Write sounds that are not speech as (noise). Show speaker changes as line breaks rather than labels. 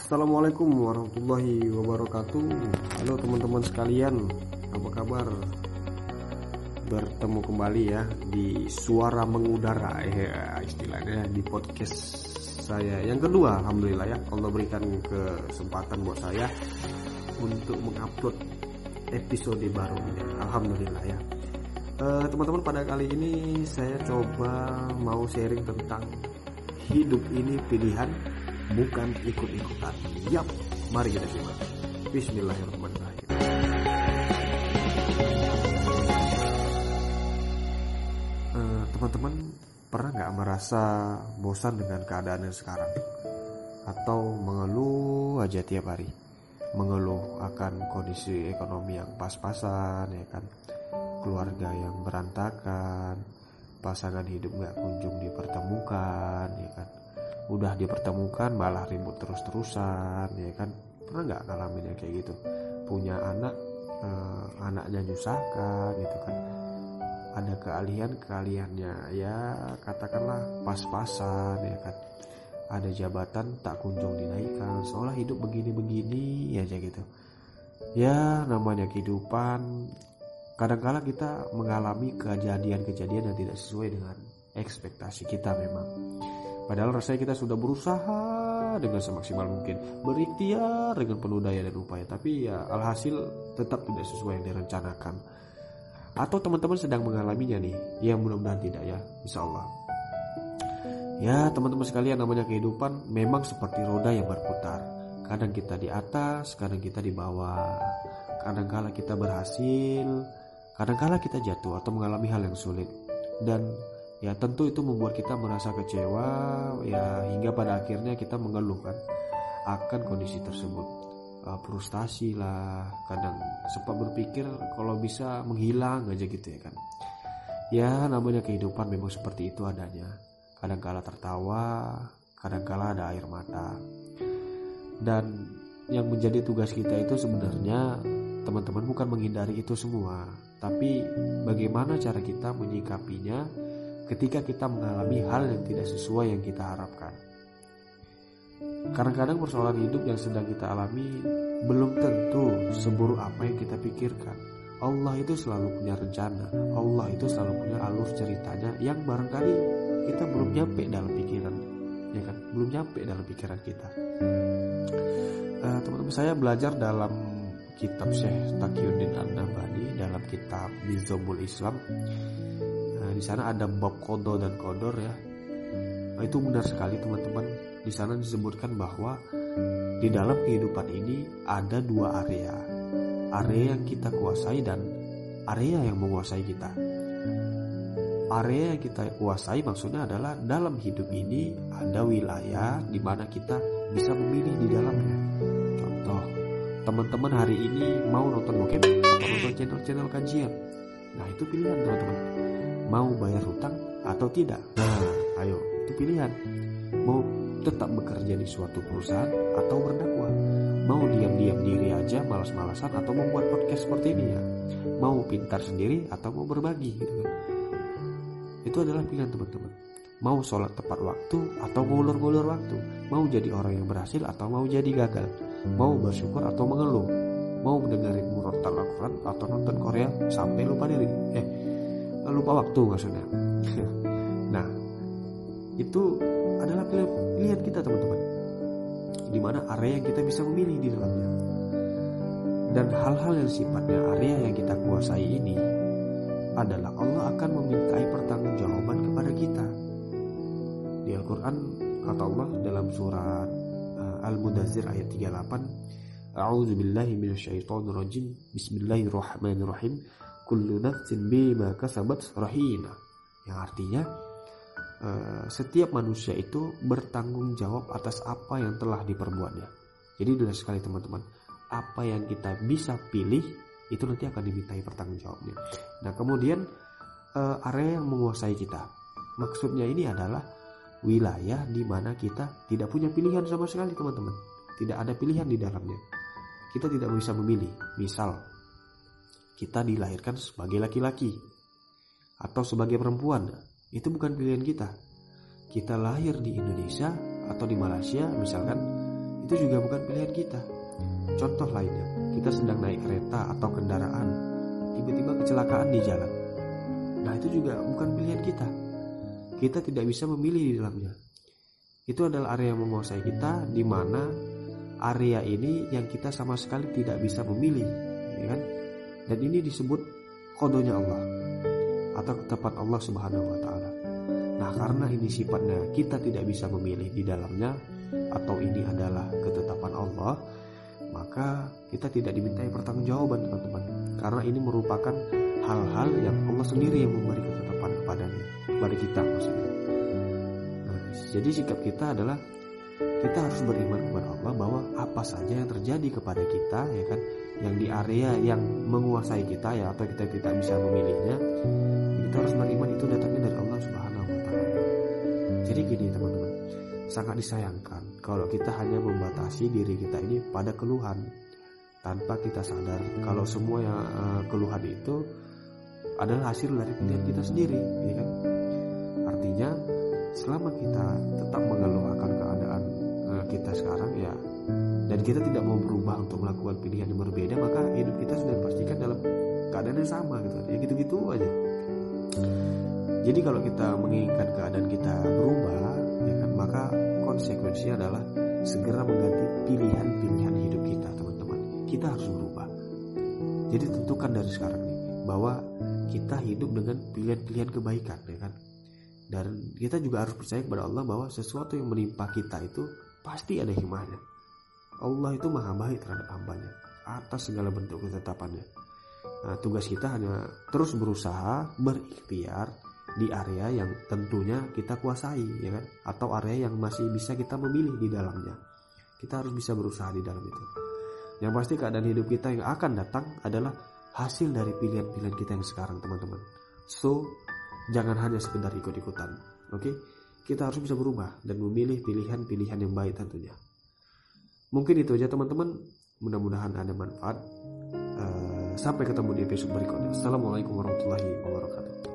Assalamualaikum warahmatullahi wabarakatuh. Halo teman-teman sekalian Apa kabar? Bertemu kembali ya Di suara mengudara ya, Istilahnya di podcast saya. Yang kedua Alhamdulillah ya Allah berikan kesempatan buat saya Untuk mengupload episode baru Alhamdulillah ya. Eh, teman-teman pada kali ini saya coba mau sharing tentang hidup ini pilihan bukan ikut-ikutan. Yap, mari kita simak. Bismillahirrahmanirrahim. Eh, teman-teman pernah nggak merasa bosan dengan keadaan yang sekarang? Atau mengeluh aja tiap hari? Mengeluh akan kondisi ekonomi yang pas-pasan ya kan? Keluarga yang berantakan, pasangan hidup nggak kunjung dipertemukan ya kan? Udah dipertemukan malah ribut terus-terusan ya kan? Pernah nggak ngalamin yang kayak gitu? Punya anak eh, anaknya nyusahkan gitu kan? Ada keahlian keahliannya ya katakanlah pas-pasan ya kan? Ada jabatan tak kunjung dinaikkan seolah hidup begini-begini aja gitu. Ya namanya kehidupan. Kadangkala kita mengalami kejadian-kejadian yang tidak sesuai dengan ekspektasi kita memang Padahal rasanya kita sudah berusaha dengan semaksimal mungkin, berikhtiar dengan penuh daya dan upaya, tapi ya alhasil tetap tidak sesuai yang direncanakan. Atau teman-teman sedang mengalaminya nih, yang mudah-mudahan tidak ya, insya Allah. Ya teman-teman sekalian namanya kehidupan memang seperti roda yang berputar. Kadang kita di atas, kadang kita di bawah. Kadang kala kita berhasil, kadang kala kita jatuh atau mengalami hal yang sulit. Dan ya tentu itu membuat kita merasa kecewa ya hingga pada akhirnya kita mengeluhkan akan kondisi tersebut. Uh, frustasi lah kadang sempat berpikir kalau bisa menghilang aja gitu ya kan. Ya namanya kehidupan memang seperti itu adanya. Kadang kala tertawa kadang kala ada air mata. Dan yang menjadi tugas kita itu sebenarnya teman-teman bukan menghindari itu semua tapi bagaimana cara kita menyikapinya ketika kita mengalami hal yang tidak sesuai yang kita harapkan. Kadang-kadang persoalan hidup yang sedang kita alami belum tentu seburuk apa yang kita pikirkan. Allah itu selalu punya rencana, Allah itu selalu punya alur ceritanya yang barangkali kita belum nyampe dalam pikiran, ya kan? Belum nyampe dalam pikiran kita. Uh, teman-teman saya belajar dalam kitab Syekh Taqiyuddin An-Nabhani dalam kitab Nizamul Islam di sana ada bab kodo dan kodor ya. Nah, itu benar sekali teman-teman. Di sana disebutkan bahwa di dalam kehidupan ini ada dua area. Area yang kita kuasai dan area yang menguasai kita. Area yang kita kuasai maksudnya adalah dalam hidup ini ada wilayah di mana kita bisa memilih di dalamnya. Contoh, teman-teman hari ini mau nonton bokep atau nonton channel-channel kajian. Nah, itu pilihan teman-teman mau bayar hutang atau tidak. Nah, ayo, itu pilihan. Mau tetap bekerja di suatu perusahaan atau berdakwah. Mau diam-diam diri aja malas-malasan atau membuat podcast seperti ini ya. Mau pintar sendiri atau mau berbagi gitu kan. Itu adalah pilihan teman-teman. Mau sholat tepat waktu atau ngulur-ngulur waktu. Mau jadi orang yang berhasil atau mau jadi gagal. Mau bersyukur atau mengeluh. Mau mendengarin murotal Al-Quran atau nonton Korea sampai lupa diri. Eh, lupa waktu maksudnya. (laughs) nah, itu adalah pilihan, kita teman-teman. Di mana area yang kita bisa memilih di dalamnya. Dan hal-hal yang sifatnya area yang kita kuasai ini adalah Allah akan memintai pertanggungjawaban kepada kita. Di Al-Qur'an kata Allah dalam surat uh, Al-Mudazzir ayat 38, A'udzu billahi minasyaitonir rajim. Bismillahirrahmanirrahim kullu nafsin bima kasabat rahina. Yang artinya uh, setiap manusia itu bertanggung jawab atas apa yang telah diperbuatnya. Jadi jelas sekali teman-teman apa yang kita bisa pilih itu nanti akan dimintai pertanggungjawabnya nah kemudian uh, area yang menguasai kita. Maksudnya ini adalah wilayah di mana kita tidak punya pilihan sama sekali teman-teman. Tidak ada pilihan di dalamnya. Kita tidak bisa memilih. Misal kita dilahirkan sebagai laki-laki atau sebagai perempuan. Itu bukan pilihan kita. Kita lahir di Indonesia atau di Malaysia misalkan, itu juga bukan pilihan kita. Contoh lainnya, kita sedang naik kereta atau kendaraan, tiba-tiba kecelakaan di jalan. Nah, itu juga bukan pilihan kita. Kita tidak bisa memilih di dalamnya. Itu adalah area yang menguasai kita, di mana area ini yang kita sama sekali tidak bisa memilih, ya kan? Dan ini disebut kodonya Allah atau ketetapan Allah Subhanahu wa taala. Nah, karena ini sifatnya kita tidak bisa memilih di dalamnya atau ini adalah ketetapan Allah, maka kita tidak dimintai pertanggungjawaban teman-teman. Karena ini merupakan hal-hal yang Allah sendiri yang memberi ketetapan kepadanya, kepada kita maksudnya. Nah, jadi sikap kita adalah kita harus beriman kepada Allah apa saja yang terjadi kepada kita ya kan yang di area yang menguasai kita ya atau kita tidak bisa memilihnya kita harus beriman itu datangnya dari Allah Subhanahu wa taala. Jadi gini teman-teman, sangat disayangkan kalau kita hanya membatasi diri kita ini pada keluhan tanpa kita sadar kalau semua yang uh, keluhan itu adalah hasil dari pilihan kita sendiri, ya kan? Artinya selama kita tetap mengeluh akan keadaan uh, kita sekarang dan kita tidak mau berubah untuk melakukan pilihan yang berbeda maka hidup kita sudah dipastikan dalam keadaan yang sama gitu. Ya gitu-gitu aja. Jadi kalau kita menginginkan keadaan kita berubah ya kan maka konsekuensinya adalah segera mengganti pilihan-pilihan hidup kita teman-teman. Kita harus berubah. Jadi tentukan dari sekarang nih bahwa kita hidup dengan pilihan-pilihan kebaikan ya kan? Dan kita juga harus percaya kepada Allah bahwa sesuatu yang menimpa kita itu pasti ada hikmahnya Allah itu maha baik terhadap hambanya atas segala bentuk ketetapannya. Nah, tugas kita hanya terus berusaha berikhtiar di area yang tentunya kita kuasai, ya kan? Atau area yang masih bisa kita memilih di dalamnya. Kita harus bisa berusaha di dalam itu. Yang pasti keadaan hidup kita yang akan datang adalah hasil dari pilihan-pilihan kita yang sekarang, teman-teman. So, jangan hanya sekedar ikut-ikutan, oke? Okay? Kita harus bisa berubah dan memilih pilihan-pilihan yang baik tentunya. Mungkin itu aja teman-teman. Mudah-mudahan ada manfaat. Uh, sampai ketemu di episode berikutnya. Assalamualaikum warahmatullahi wabarakatuh.